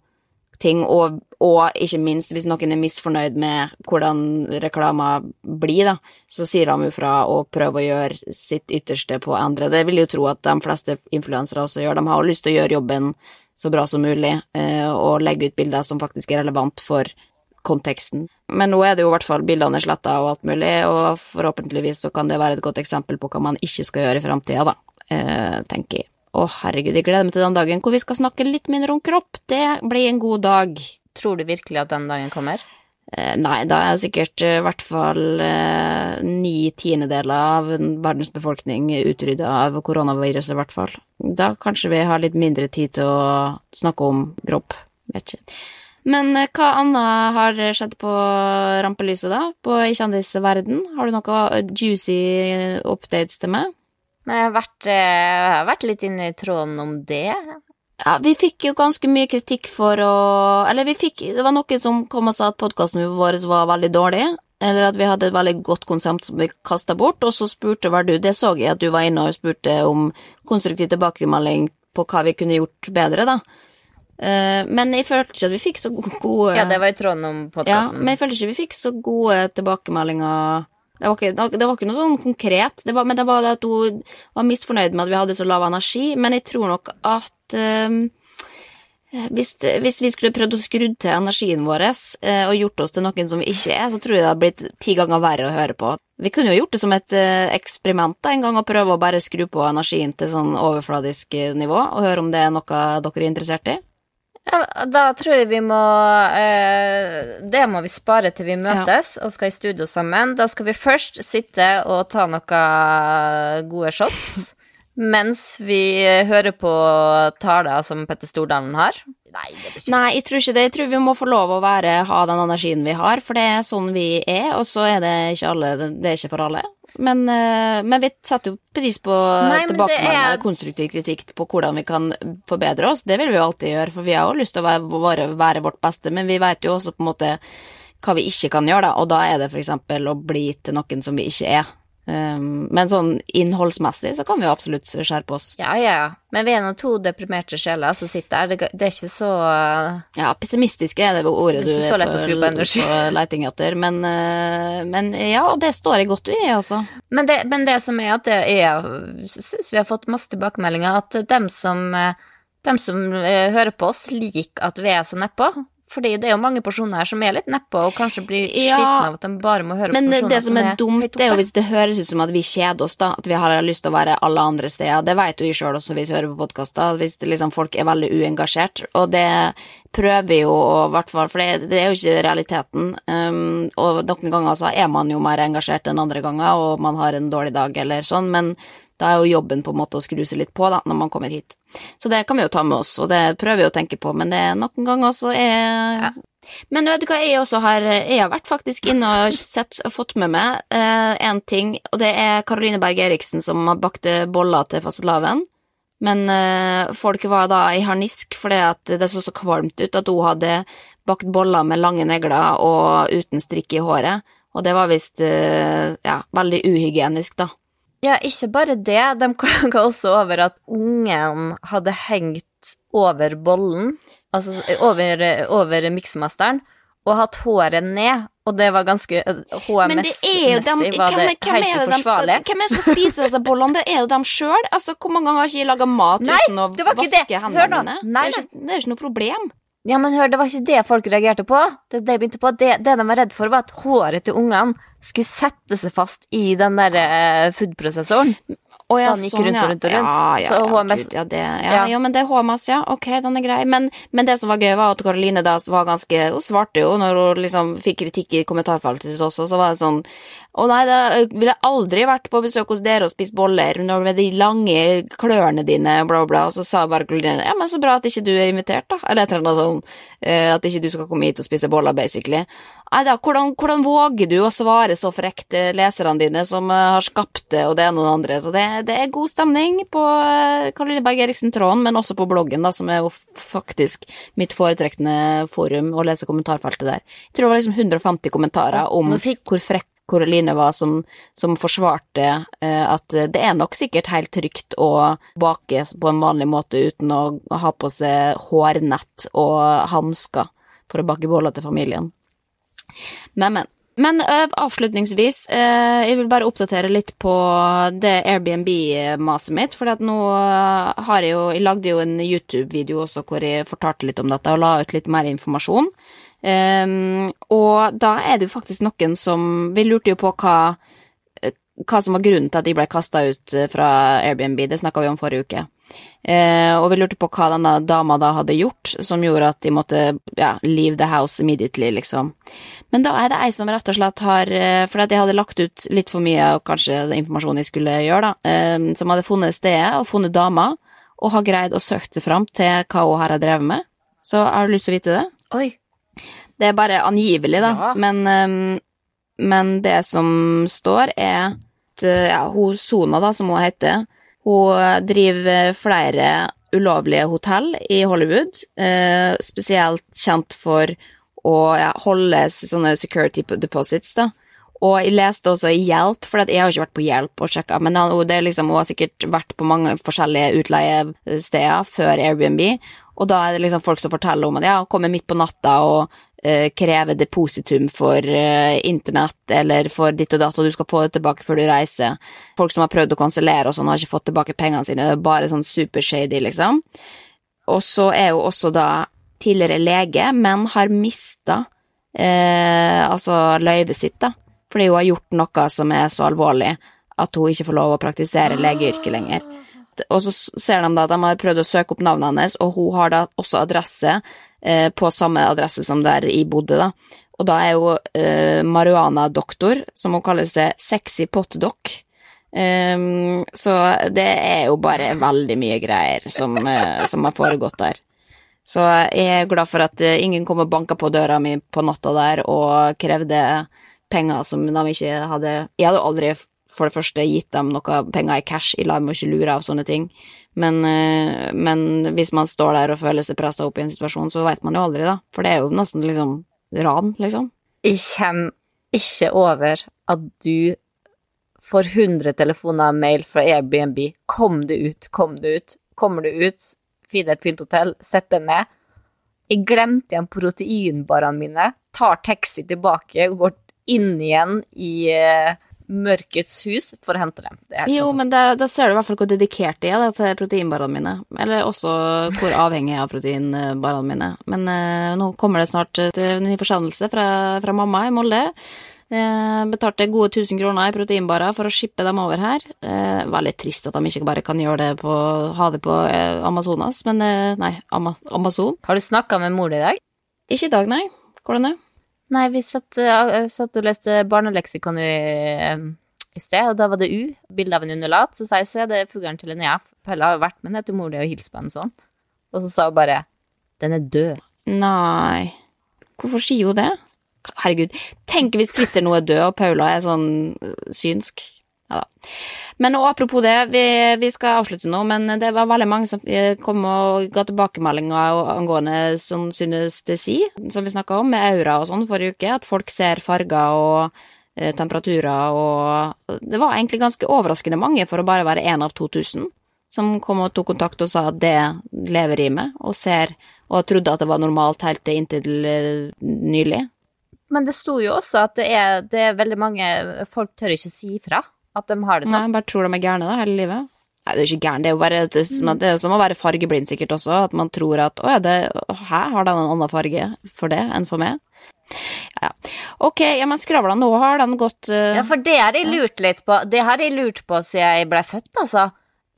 ting, og, og ikke minst hvis noen er misfornøyd med hvordan reklama blir, da, så sier de jo fra og prøver å gjøre sitt ytterste på å endre. Det vil jo tro at de fleste influensere også gjør. De har jo lyst til å gjøre jobben så bra som mulig, eh, og legge ut bilder som faktisk er relevant for konteksten. Men nå er det jo i hvert fall bildene sletta og alt mulig, og forhåpentligvis så kan det være et godt eksempel på hva man ikke skal gjøre i framtida, da, eh, tenker jeg. Å, herregud, jeg gleder meg til den dagen hvor vi skal snakke litt mindre om kropp. Det blir en god dag.
Tror du virkelig at den dagen kommer?
Eh, nei, da er sikkert eh, i hvert fall eh, ni tiendedeler av verdens befolkning utrydda av koronaviruset, i hvert fall. Da kanskje vi har litt mindre tid til å snakke om kropp. Vet ikke. Men eh, hva annet har skjedd på rampelyset, da? På i kjendisverden? Har du noe juicy updates til meg?
Men jeg har vært, eh, jeg har vært litt inne i tråden om det.
Ja, vi fikk jo ganske mye kritikk for å Eller vi fikk Det var noen som kom og sa at podkasten vår var veldig dårlig. Eller at vi hadde et veldig godt konsept som vi kasta bort, og så spurte hva du Det så jeg at du var inne og spurte om konstruktiv tilbakemelding på hva vi kunne gjort bedre, da. Eh, Men jeg følte ikke at vi fikk så gode
Ja, det var i tråden om
Ja, men jeg følte ikke vi fikk så gode tilbakemeldinger. Det var ikke, det var ikke noe sånn konkret, det var, men det var det at hun var misfornøyd med at vi hadde så lav energi. Men jeg tror nok at um, hvis, hvis vi skulle prøvd å skru til energien vår eh, og gjort oss til noen som vi ikke er, så tror jeg det hadde blitt ti ganger verre å høre på. Vi kunne jo gjort det som et eh, eksperiment da, en gang og prøve å bare skru på energien til sånn overfladisk eh, nivå, og høre om det er noe dere er interessert i.
Ja, da tror jeg vi må eh, Det må vi spare til vi møtes og skal i studio sammen. Da skal vi først sitte og ta noen gode shots mens vi hører på taler som Petter Stordalen har. Nei, det blir ikke
Nei, jeg tror ikke det. Jeg tror vi må få lov å være, ha den energien vi har, for det er sånn vi er, og så er det ikke alle Det er ikke for alle. Men, eh, men vi setter jo pris på
Tilbakemeldinger men er-
konstruktiv kritikk på hvordan vi kan forbedre oss. Det vil vi jo alltid gjøre, for vi har jo lyst til å være, være, være vårt beste, men vi vet jo også på en måte hva vi ikke kan gjøre, da, og da er det eksempel å bli til noen som vi ikke er. Um, men sånn innholdsmessig så kan vi jo absolutt skjerpe oss.
Ja, ja, ja. Men vi er nå to deprimerte sjeler som sitter her. Det, det er ikke så
Ja, pessimistiske er det ordet
Det er
du
skru på
på leiting etter, men, eh, men ja, og det står jeg godt i, altså.
Men det, men det som er at det er Syns vi har fått masse tilbakemeldinger at dem som, eh, dem som eh, hører på oss, liker at vi er så nedpå. Fordi det er jo mange personer her som er litt nedpå og kanskje blir
Ja,
slitne av at de bare må høre
Men
på personer
det som er dumt, det er jo hvis det høres ut som at vi kjeder oss, da. At vi har lyst til å være alle andre steder. Det vet jo vi sjøl også hvis vi hører på podkaster, hvis det liksom folk er veldig uengasjert. Og det prøver vi jo å, hvert fall, for det, det er jo ikke realiteten. Um, og noen ganger så er man jo mer engasjert enn andre ganger, og man har en dårlig dag eller sånn, men da er jo jobben på en måte å skru seg litt på, da, når man kommer hit. Så det kan vi jo ta med oss, og det prøver vi å tenke på, men det er noen ganger så er Men vet du hva jeg også har Jeg har vært faktisk inne og sett, fått med meg eh, en ting, og det er Karoline Berg Eriksen som har bakte boller til fastelavn. Men eh, folk var da i harnisk fordi at det så så kvalmt ut at hun hadde bakt boller med lange negler og uten strikk i håret. Og det var visst eh, ja, veldig uhygienisk, da.
Ja, ikke bare det. De klaga også over at ungen hadde hengt over bollen, altså over, over miksmasteren, og hatt håret ned. Og det var ganske
Men det jo dem,
HMS-messig var det
hvem
helt
det de
uforsvarlig.
hvem er det som spise disse bollene? Det er jo dem sjøl. Altså, hvor mange ganger har ikke de laga mat
Nei,
uten å
det var ikke
vaske
det.
hendene.
Nei,
det, er ikke, det er ikke noe problem.
Ja, men hør, det var ikke det folk reagerte på. Det, det, begynte på. Det, det de var redd for, var at håret til ungene skulle sette seg fast i den der food-prosessoren
Å ja,
gikk
sånn,
rundt og
ja.
rundt og rundt.
Ja, ja,
Så HMS
Gud, ja, det, ja,
Ja.
ja, men det er HMS, ja. Ok, den er grei. Men, men det som var gøy, var at Karoline da var ganske Hun svarte jo når hun liksom fikk kritikk i kommentarfeltet sitt også, så var det sånn Å nei, da ville jeg aldri vært på besøk hos dere og spist boller med de lange klørne dine, bla, bla, og så sa bare Karoline ja, men så bra at ikke du er invitert, da. Eller et eller annet sånn. eh, At ikke du skal komme hit og spise boller, basically. Nei da, hvordan, hvordan våger du å svare så frekt leserne dine som eh, har skapt det, og det og det andre? Så det, det er god stemning på Karoline Berg Eriksen-tråden, men også på bloggen, da, som er jo faktisk mitt foretrekkende forum, å lese kommentarfeltet der. Jeg tror det var liksom 150 kommentarer om hvor frekk Karoline var som, som forsvarte eh, at det er nok sikkert helt trygt å bake på en vanlig måte uten å ha på seg hårnett og hansker for å bake boller til familien. Men, men. Men uh, avslutningsvis, uh, jeg vil bare oppdatere litt på det Airbnb-maset mitt, for nå eh, har jeg jo Jeg lagde jo en YouTube-video også hvor jeg fortalte litt om dette og la ut litt mer informasjon. Um, og da er det jo faktisk noen som Vi lurte jo på hva hva som var grunnen til at de ble kasta ut fra Airbnb, det snakka vi om forrige uke. Eh, og vi lurte på hva denne dama da hadde gjort, som gjorde at de måtte ja, leave the house immediately, liksom. Men da er det ei som rett og slett har Fordi For at jeg hadde lagt ut litt for mye av kanskje informasjonen de skulle gjøre, da, eh, som hadde funnet stedet og funnet dama, og har greid å søke seg fram til hva hun her har drevet med. Så har du lyst til å vite det?
Oi.
Det er bare angivelig, da,
Ja.
men, ehm, men det som står, er at eh, ja, hun Sona, da, som hun heter, hun driver flere ulovlige hotell i Hollywood, eh, spesielt kjent for å holde sånne security deposits, da. Og jeg leste også i Hjelp, for jeg har ikke vært på Hjelp og sjekka, men liksom, hun har sikkert vært på mange forskjellige utleiesteder før Airbnb, og da er det liksom folk som forteller om at ja, kommer midt på natta og eh, krever depositum for eh, internett eller for ditt og datt, og du skal få det tilbake før du reiser. Folk som har prøvd å kansellere og sånn, har ikke fått tilbake pengene sine, det er bare sånn super shady, liksom. Og så er hun også da tidligere lege, men har mista eh, altså løyvet sitt, da, fordi hun har gjort noe som er så alvorlig at hun ikke får lov å praktisere legeyrket lenger. Og så ser de da at de har prøvd å søke opp navnet hennes, og hun har da også adresse eh, på samme adresse som der jeg bodde, da. Og da er hun eh, marihuana-doktor, som hun kaller seg sexy potdoc. Um, så det er jo bare veldig mye greier som, eh, som har foregått der. Så jeg er glad for at eh, ingen kom og banka på døra mi på natta der og krevde penger som de ikke hadde Jeg hadde aldri for det første gitt dem noe penger i cash, jeg lar meg ikke lure av sånne ting, men, eh, men hvis man står der og føler seg pressa opp i en situasjon, så veit man jo aldri, da, for det er jo nesten liksom ran, liksom.
Jeg kommer ikke over at du får 100 telefoner og mail fra Airbnb. Kom deg ut, kom deg ut. Kommer du ut, finn et fint hotell, sett deg ned. Jeg glemte igjen proteinbarene mine, tar taxi tilbake, går inn igjen i eh, mørkets hus for å hente dem. Det
Jo, men da, ser du i hvert fall hvor dedikert jeg er da, til proteinbarene mine. Eller også hvor avhengig jeg er av proteinbarene mine. Men uh, nå kommer det snart en ny forsendelse fra, fra mamma i Molde. Uh, betalte gode 1000 kroner i proteinbarer for å shippe dem over her. Eh, veldig trist at de ikke bare kan gjøre det på, ha det på Amazonas, men nei, Ama, Amazon.
Har du snakka med mor i dag?
Ikke i dag, nei. Hvordan er det?
Nei, vi satt, eh, satt og leste barneleksikon i, eh, i sted, og da var det U, bilde av en underlat. Så sa jeg, så er det fuglen til Linnea. Pelle har jo vært med ned til mor di og hilst på henne sånn. Og så sa hun bare, den er død.
Nei. Hvorfor sier hun det? Herregud. Tenk hvis Twitter nå er død, og Paula er sånn synsk. Ja da. Men og apropos det, vi, vi skal avslutte nå, men det var veldig mange som eh, kom og ga tilbakemeldinger angående sånn synestesi, som vi snakka om, med aura og sånn forrige uke, at folk ser farger og eh, temperaturer og Det var egentlig ganske overraskende mange for å bare være én av 2000 som kom og tok kontakt og sa at det lever i meg, og ser og trodde at det var normalt helt inntil eh, nylig.
Men det sto jo også at det er, det er veldig mange Folk tør ikke si ifra at de har det sånn.
Nei, bare tror de er gærne da, hele livet. Nei, det er jo ikke gærent, det er jo bare det er som, det er som å være fargeblind sikkert også, at man tror at å ja, det, hæ, har den en annen farge for det enn for meg? Ja, ok, ja, men skravla, nå har den gått uh,
Ja, for det har jeg lurt litt på. Det har jeg lurt på siden jeg ble født, altså.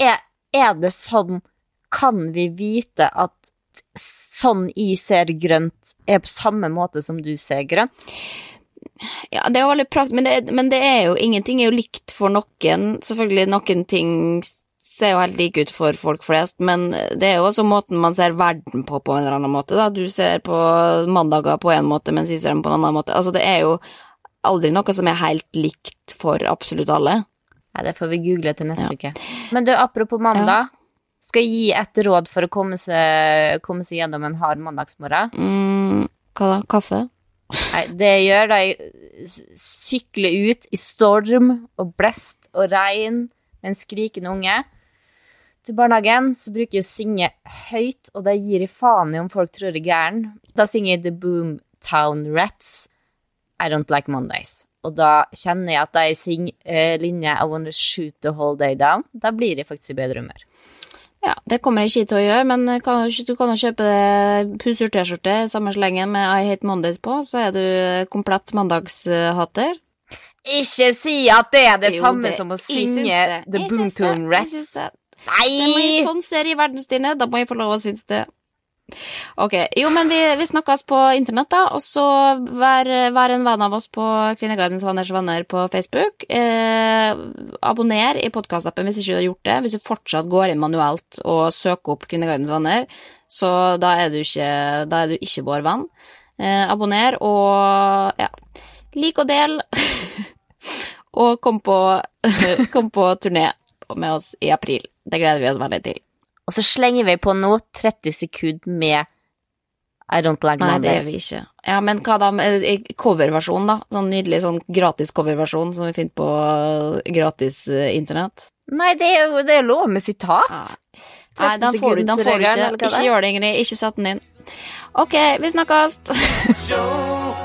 Er, er det sånn Kan vi vite at sånn jeg ser grønt, er på samme måte som du ser grønt?
Ja, det er jo veldig praktisk, men, det- men det er jo ingenting er jo likt for noen. Selvfølgelig, noen ting ser jo helt like ut for folk flest, men det er jo også måten man ser verden på på en eller annen måte, da. Du ser på mandager på en måte, mens jeg ser dem på en annen måte. Altså, det er jo aldri noe som er helt likt for absolutt alle.
Nei, det får vi google til neste uke. Men du, apropos mandag. Skal jeg gi et råd for å komme seg, komme seg gjennom en hard mandagsmorgen?
Mm, hva da? Kaffe?
Det gjør de sykler ut i storm og blest og regn med en skrikende unge til barnehagen, så bruker jeg å synge høyt, og det gir jeg faen i om folk tror jeg er gæren. Da synger jeg The Boomtown Rats, I Don't Like Mondays. Og da kjenner jeg at jeg synger linje linja I Wanna Shoot The Whole Day Down, da blir jeg faktisk i bedre humør.
Ja, det kommer jeg ikke til å gjøre, men kan, du kan jo kjøpe deg Pusur-T-skjorte i samme slengen med I Hate Mondays på, så er du komplett mandagshater.
Ikke si at det er det
Jo,
samme
det-
som å synge. The
Boomtoon
Rats.
Nei! Det må jeg sånn ser i verden, Da må jeg få lov å synes det. Ok, jo, men vi, vi snakkes på internett, da, og så vær, vær en venn av oss på Kvinneguidens venners venner på Facebook. Eh, abonner i podkastappen hvis ikke du har gjort det. Hvis du fortsatt går inn manuelt og søker opp Kvinneguidens venner, så da er du ikke, er du ikke vår venn. Eh, abonner og ja, lik og del. og kom på, kom på turné med oss i april. Det gleder vi oss veldig til.
Og så slenger vi på nå 30 sekunder med I don't like
Nei, det gjør vi ikke. Ja, men hva da med coverversjonen, coverversjon, da? Sånn nydelig sånn gratis coverversjon som vi finner på eh, gratis eh, internett.
Nei, det er jo det er lov med sitat.
Ja. Nei, den får du, den får du ikke. Ikke gjør det, Ingrid. Ikke sett den inn. Ok, vi snakkes.